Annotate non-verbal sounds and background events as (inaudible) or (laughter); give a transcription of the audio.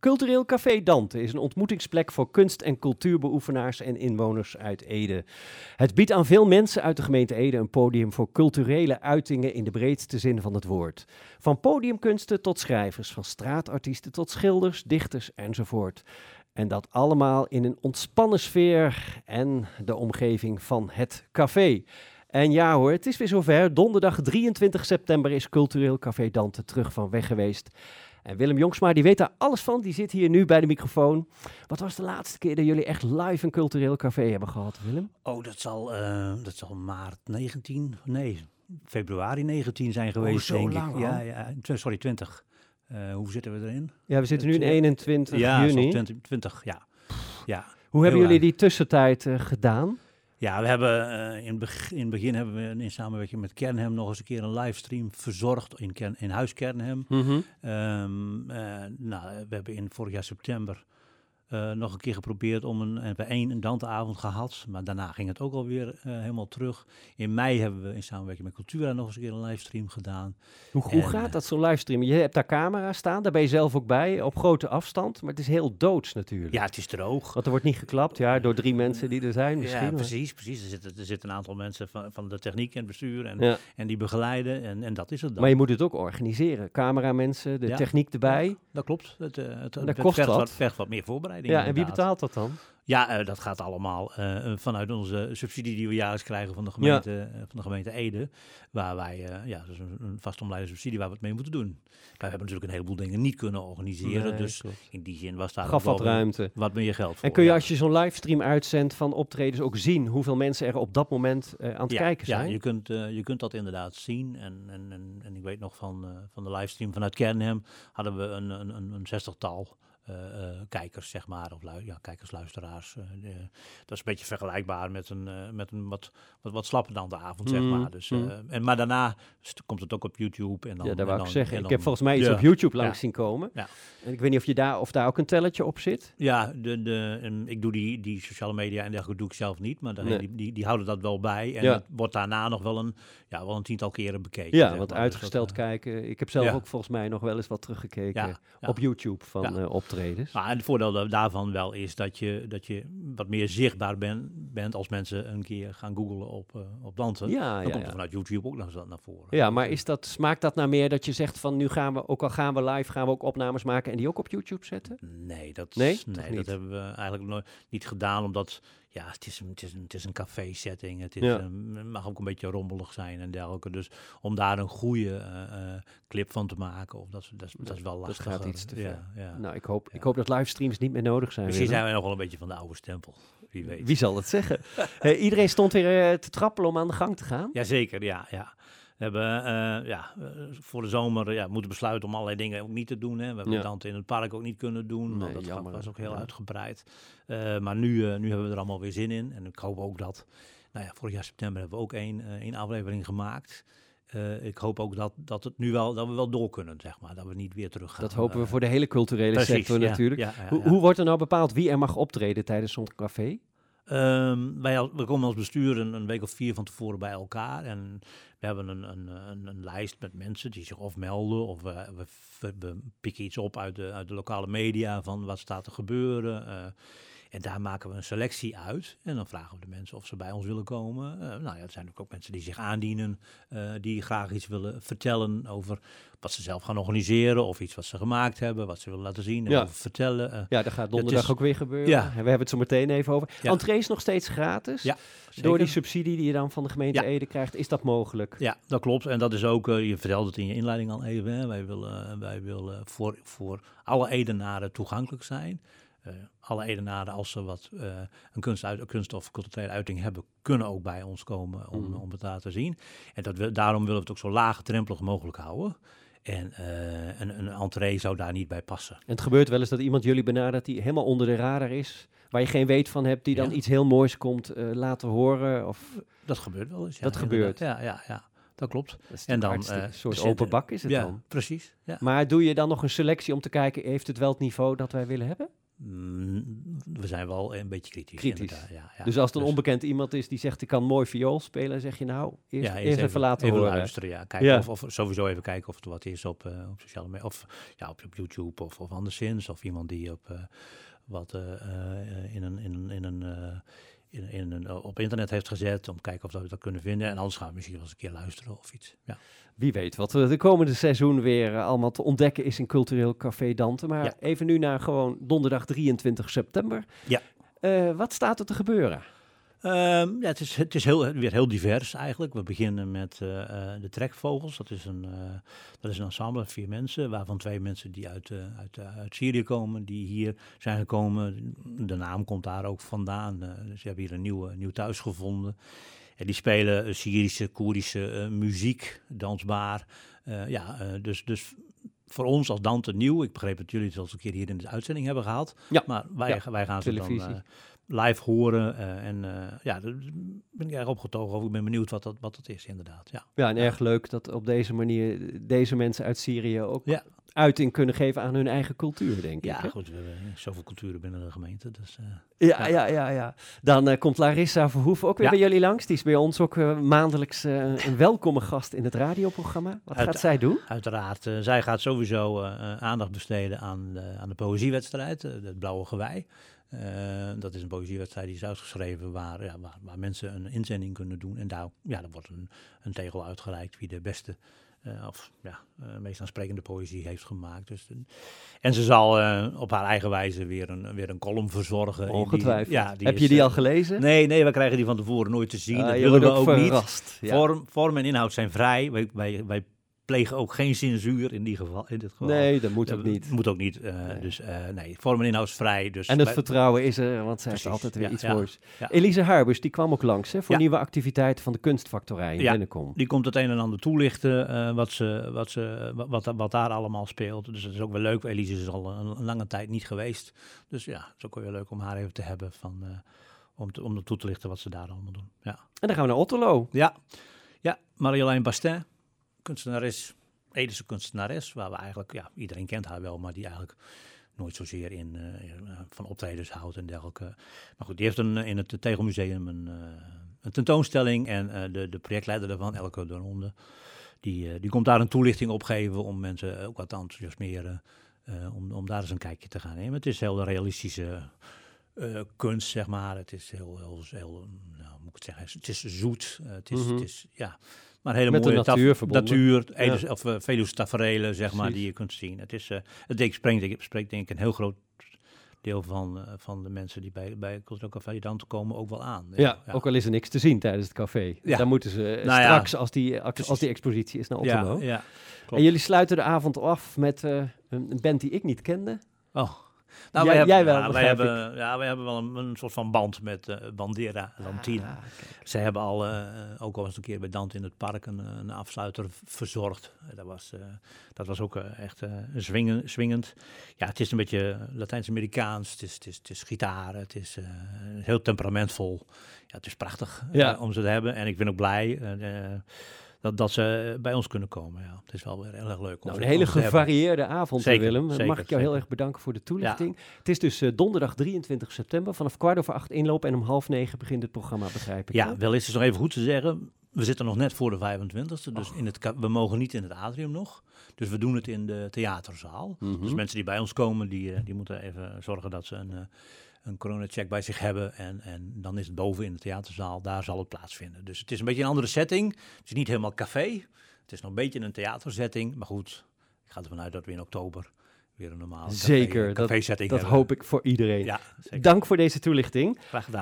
Cultureel Café Dante is een ontmoetingsplek voor kunst- en cultuurbeoefenaars en inwoners uit Ede. Het biedt aan veel mensen uit de gemeente Ede een podium voor culturele uitingen in de breedste zin van het woord. Van podiumkunsten tot schrijvers, van straatartiesten tot schilders, dichters enzovoort. En dat allemaal in een ontspannen sfeer en de omgeving van het café. En ja hoor, het is weer zover. Donderdag 23 september is Cultureel Café Dante terug van weg geweest. En Willem Jongsma, die weet daar alles van. Die zit hier nu bij de microfoon. Wat was de laatste keer dat jullie echt live een cultureel café hebben gehad, Willem? Oh, dat zal, uh, dat zal maart 19, nee, februari 19 zijn geweest, oh, denk lang ik. Ja, ja, sorry, 20. Uh, hoe zitten we erin? Ja, we zitten nu in 21 ja, juni. 20, 20, ja. ja. Hoe hebben jullie die tussentijd uh, gedaan? Ja, we hebben uh, in, begin, in het begin hebben we in samenwerking met Kernhem nog eens een keer een livestream verzorgd in, Kern, in huis Kernhem. Mm -hmm. um, uh, nou, we hebben in vorig jaar september uh, nog een keer geprobeerd om een, en we één een Danteavond gehad, maar daarna ging het ook alweer uh, helemaal terug. In mei hebben we in samenwerking met Cultura nog eens een keer een livestream gedaan. Hoe, gaat dat zo'n livestream? Je hebt daar camera's staan, daar ben je zelf ook bij, op grote afstand, maar het is heel doods natuurlijk. Ja, het is droog. Want er wordt niet geklapt, ja, door drie mensen die er zijn misschien. Ja, precies, precies. Er zitten, er zitten een aantal mensen van, van de techniek en het bestuur en, Ja. en die begeleiden en, en dat is het dan. Maar je moet het ook organiseren. Cameramensen, de Ja. techniek erbij. Dat klopt. Het, eh, het, dat het kost vergt wat. wat. vergt wat meer voorbereiding. Ja, en wie betaalt dat dan? Ja, eh, dat gaat allemaal eh, vanuit onze subsidie die we jaarlijks krijgen van de gemeente, eh, van de gemeente Ede. Waar wij, ja, dus een, een vastomlijnde subsidie waar we het mee moeten doen. Wij hebben natuurlijk een heleboel dingen niet kunnen organiseren. Nee, dus klopt. in die zin was daar Gaf wat ruimte. wat meer geld voor. En kun je ja. als je zo'n livestream uitzendt van optredens ook zien hoeveel mensen er op dat moment aan het ja, kijken ja, zijn? je kunt, je kunt dat inderdaad zien. En, en, en, en ik weet nog van, van de livestream vanuit Kernhem hadden we een, een, een, een zestigtal eh, eh, kijkers, zeg maar. Of lui, ja, kijkers, luisteraars. eh, dat is een beetje vergelijkbaar met een, met een wat, wat, wat de avond, zeg Mm, maar. Dus, eh, mm. en, maar daarna komt het ook op YouTube. En dan, ja, dat wou ik zeggen. en Ik dan- heb volgens mij iets ja. op YouTube langs Ja. zien komen. Ja. En ik weet niet of, je daar, of daar ook een telletje op zit. Ja, de, de, en ik doe die, die sociale media en dergelijke doe ik zelf niet. Maar Nee. die, die, die houden dat wel bij. En het wordt daarna nog wel een, ja, wel een tiental keren bekeken. Ja, want maar. Dus uitgesteld dat, kijken. Ik heb zelf ook volgens mij nog wel eens wat teruggekeken op YouTube van Ja. Optredens. Nou, en het voordeel da- daarvan wel is dat je, dat je wat meer zichtbaar ben, bent als mensen een keer gaan googlen op, eh op Dante. Ja, Dan ja, komt er vanuit YouTube ook nog naar voren. Ja, maar is dat, smaakt dat naar meer dat je zegt van nu gaan we, ook al gaan we live, gaan we ook opnames maken en die ook op YouTube zetten? Nee, dat, Nee? nee, dat hebben we eigenlijk nooit niet gedaan, omdat ja, het is een, het is een, het is een café-setting. Het is, Ja. een- het mag ook een beetje rommelig zijn en dergelijke. Dus om daar een goede eh, eh, clip van te maken, of dat, is- dat, is- dat is wel Dat lastig. gaat iets te ver. Ja, ja. Nou, ik hoop, ik hoop dat livestreams niet meer nodig zijn. Misschien zijn wij nog wel een beetje van de oude stempel. Wie weet. Wie zal het zeggen? (laughs) Eh, iedereen stond weer eh, te trappelen om aan de gang te gaan. Jazeker, ja, ja. We hebben eh, ja, voor de zomer ja, moeten besluiten om allerlei dingen ook niet te doen. Hè. We hebben Ja. Dante in het park ook niet kunnen doen. Nee, want dat jammer. was ook heel Ja. uitgebreid. Maar nu, nu hebben we er allemaal weer zin in. En ik hoop ook dat... Nou ja, vorig jaar september hebben we ook één, één aflevering gemaakt. Eh, ik hoop ook dat, dat, het nu wel, dat we wel door kunnen, zeg maar. Dat we niet weer terug gaan. Dat hopen we eh, voor de hele culturele precies, sector ja, natuurlijk. ja, ja, Hoe, hoe wordt er nou bepaald wie er mag optreden tijdens zo'n café? Ehm, wij we komen als bestuur een, een week of vier van tevoren bij elkaar. En we hebben een, een, een, lijst met mensen die zich of melden. Of we, we, we, we pikken iets op uit de, uit de lokale media van wat staat er gebeuren. eh, en daar maken we een selectie uit. En dan vragen we de mensen of ze bij ons willen komen. Eh, nou ja, er zijn natuurlijk ook mensen die zich aandienen. eh, die graag iets willen vertellen over wat ze zelf gaan organiseren. Of iets wat ze gemaakt hebben. Wat ze willen laten zien en Ja. vertellen. eh. Ja, dat gaat donderdag is- ook weer gebeuren. Ja. En we hebben het zo meteen even over. Ja. Entree is nog steeds gratis. Ja, Door die subsidie die je dan van de gemeente. Ede krijgt, is dat mogelijk? Ja, dat klopt. En dat is ook, je vertelde het in je inleiding al even, hè. wij willen, wij willen voor, voor alle Edenaren toegankelijk zijn. Eh, alle Edenaren, als ze wat, eh, een, kunst uit, een kunst- of culturele uiting hebben, kunnen ook bij ons komen om, Mhm. om het te laten zien. En dat we, daarom willen we het ook zo laagdrempelig mogelijk houden. En eh, een, een entree zou daar niet bij passen. En het gebeurt wel eens dat iemand jullie benadert die helemaal onder de radar is, waar je geen weet van hebt, die dan Ja. iets heel moois komt laten horen. Of, Dat gebeurt wel eens. Ja, Dat gebeurt. Ja, ja, ja, dat klopt. dat En dan, een soort open bak is het ja, dan. precies. Ja. Maar doe je dan nog een selectie om te kijken, heeft het wel het niveau dat wij willen hebben? Mm, we zijn wel een beetje kritisch. Kritisch. Ja, ja. dus als het een Dus- onbekend iemand is die zegt ik kan mooi viool spelen, zeg je nou, eerst, ja, eerst even, laten even horen. luisteren, ja. Kijken. Of, of sowieso even kijken of er wat is op, eh, op sociale media. Of ja, op, op YouTube of, of anderszins. Of iemand die op eh, wat eh, in een, in een, in een, in, in een, op internet heeft gezet. Om te kijken of we dat kunnen vinden. En anders gaan we misschien wel eens een keer luisteren of iets. Ja, Wie weet wat er de komende seizoen weer eh, allemaal te ontdekken is in Cultureel Café Dante. Maar Ja. even nu naar gewoon donderdag 23 september. Ja. Eh, wat staat er te gebeuren? Ehm, ja, het is, het is heel, weer heel divers eigenlijk. We beginnen met eh, eh, de Trekvogels. Dat is, een, eh, dat is een ensemble, vier mensen, waarvan twee mensen die uit, uit, uit Syrië komen, die hier zijn gekomen. De naam komt daar ook vandaan. dus ze hebben hier een nieuw, nieuw thuis gevonden. En die spelen Syrische, Koerdische muziek, dansbaar. Ja, dus, dus voor ons als Dante nieuw. Ik begreep dat jullie het al eens een keer hier in de uitzending hebben gehad. Ja, Maar wij, ja, wij gaan ze dan televisie. Live horen. eh, en eh, ja, daar ben ik erg opgetogen over. Ik ben benieuwd wat dat, wat dat is, inderdaad. Ja, Ja, en erg leuk dat op deze manier deze mensen uit Syrië ook Ja. Uiting kunnen geven aan hun eigen cultuur, denk ja ik. hè? goed. We hebben zoveel culturen binnen de gemeente. Dus, eh, Ja, ja, ja, ja. Dan eh, komt Larissa Verhoeven ook weer Ja. bij jullie langs. Die is bij ons ook eh, maandelijks een welkome gast in het radioprogramma. Wat Uit- gaat zij doen? uiteraard, zij gaat sowieso aandacht besteden aan de, aan de poëziewedstrijd, het Blauwe Gewei. Dat is een poëziewedstrijd die is uitgeschreven waar, ja, waar, waar mensen een inzending kunnen doen. En daar, ja, wordt een, een tegel uitgereikt wie de beste eh, of ja, eh, meest aansprekende poëzie heeft gemaakt. Dus, eh, en ze zal op haar eigen wijze weer een, weer een column verzorgen. die- Ongetwijfeld. ja, die Heb is, je die al gelezen? Nee, nee, we krijgen die van tevoren nooit te zien. Ah, dat willen we ook ook niet. Vorm, vorm en inhoud zijn vrij. Wij, wij, wij plegen ook geen censuur in, die geval, in dit geval. Nee, dat moet ook niet. Moet ook niet. eh, Nee. Dus eh, nee, vorm en inhoud is vrij. Dus En het vertrouwen is er, want zij heeft altijd weer ja, iets ja, moois. ja. Elise Harbers, die kwam ook langs hè, voor nieuwe activiteiten van de kunstfactorij in die komt het een en ander toelichten eh, wat, ze, wat, ze, wat, wat, wat daar allemaal speelt. Dus het is ook wel leuk. Elise is al een, een lange tijd niet geweest. Dus ja, het is ook wel leuk om haar even te hebben van, om, te, om toe te lichten wat ze daar allemaal doen. Ja. En dan gaan we naar Otterlo. Ja, ja Marjolein Bastin, kunstenares, Edische kunstenares, waar we eigenlijk, ja, iedereen kent haar wel, maar die eigenlijk nooit zozeer in, eh, eh, van optredens houdt en dergelijke. Maar goed, die heeft een, in het Tegelmuseum een, eh, een tentoonstelling en de, de projectleider daarvan, Elke de Ronde, die, die komt daar een toelichting op geven om mensen ook wat te enthousiasmeren, om, om daar eens een kijkje te gaan nemen. Het is heel realistische kunst, zeg maar. Het is heel, heel, heel nou, hoe moet ik het zeggen, het is zoet. het, is, Mhm. het is, ja, maar hele Met mooie natuur natuur, of uh, Veluwe taferelen, zeg maar, die je kunt zien. Het is, eh het spreekt, spreekt denk ik een heel groot deel van, eh, van de mensen die bij, bij Cultureel Café Dante komen ook wel aan. Ja, ook al is er niks te zien tijdens het café. Ja. Dan moeten ze eh, Nou ja, straks, als, die, als die expositie is, naar ja, Otterlo. ja. en jullie sluiten de avond af met eh, een een band die ik niet kende. Oh. Nou, Jij- wij jij hebben, wel, ja, wij hebben, ja, wij hebben wel een, een soort van band met eh, Bandera Lantina. Ah. Zij hebben al, eh, ook al eens een keer bij Dante in het park een, een afsluiter verzorgd. Eh, Dat was, eh, dat was ook eh, echt eh, zwingen, swingend. Ja, het is een beetje Latijns-Amerikaans. Het is, het, is, het is gitaar. Het is eh, heel temperamentvol. Ja, het is prachtig eh, Ja. om ze te hebben. En ik ben ook blij eh, eh, dat, dat ze bij ons kunnen komen. Ja, het is wel weer heel erg leuk. om Nou, een hele hebben. gevarieerde avond, Zeker, Willem. Mag ik jou heel erg bedanken voor de toelichting. Het is dus eh, donderdag 23 september. Vanaf kwart over acht inloop en om half negen begint het programma, begrijp ik. Ja, hè? wel is het nog even goed te zeggen. We zitten nog net voor de 25e, dus Oh. in het, we mogen niet in het atrium nog. Dus we doen het in de theaterzaal. Mhm. Dus mensen die bij ons komen, die, eh, die moeten even zorgen dat ze een, eh, een coronacheck bij zich hebben. En, en dan is het boven in de theaterzaal, daar zal het plaatsvinden. Dus het is een beetje een andere setting. Het is niet helemaal café. Het is nog een beetje een theatersetting. Maar goed, ik ga ervan uit dat we in oktober weer een normale Zeker, dat- café setting Dat hebben. hoop ik voor iedereen. Ja, zeker. Dank voor deze toelichting. Graag gedaan.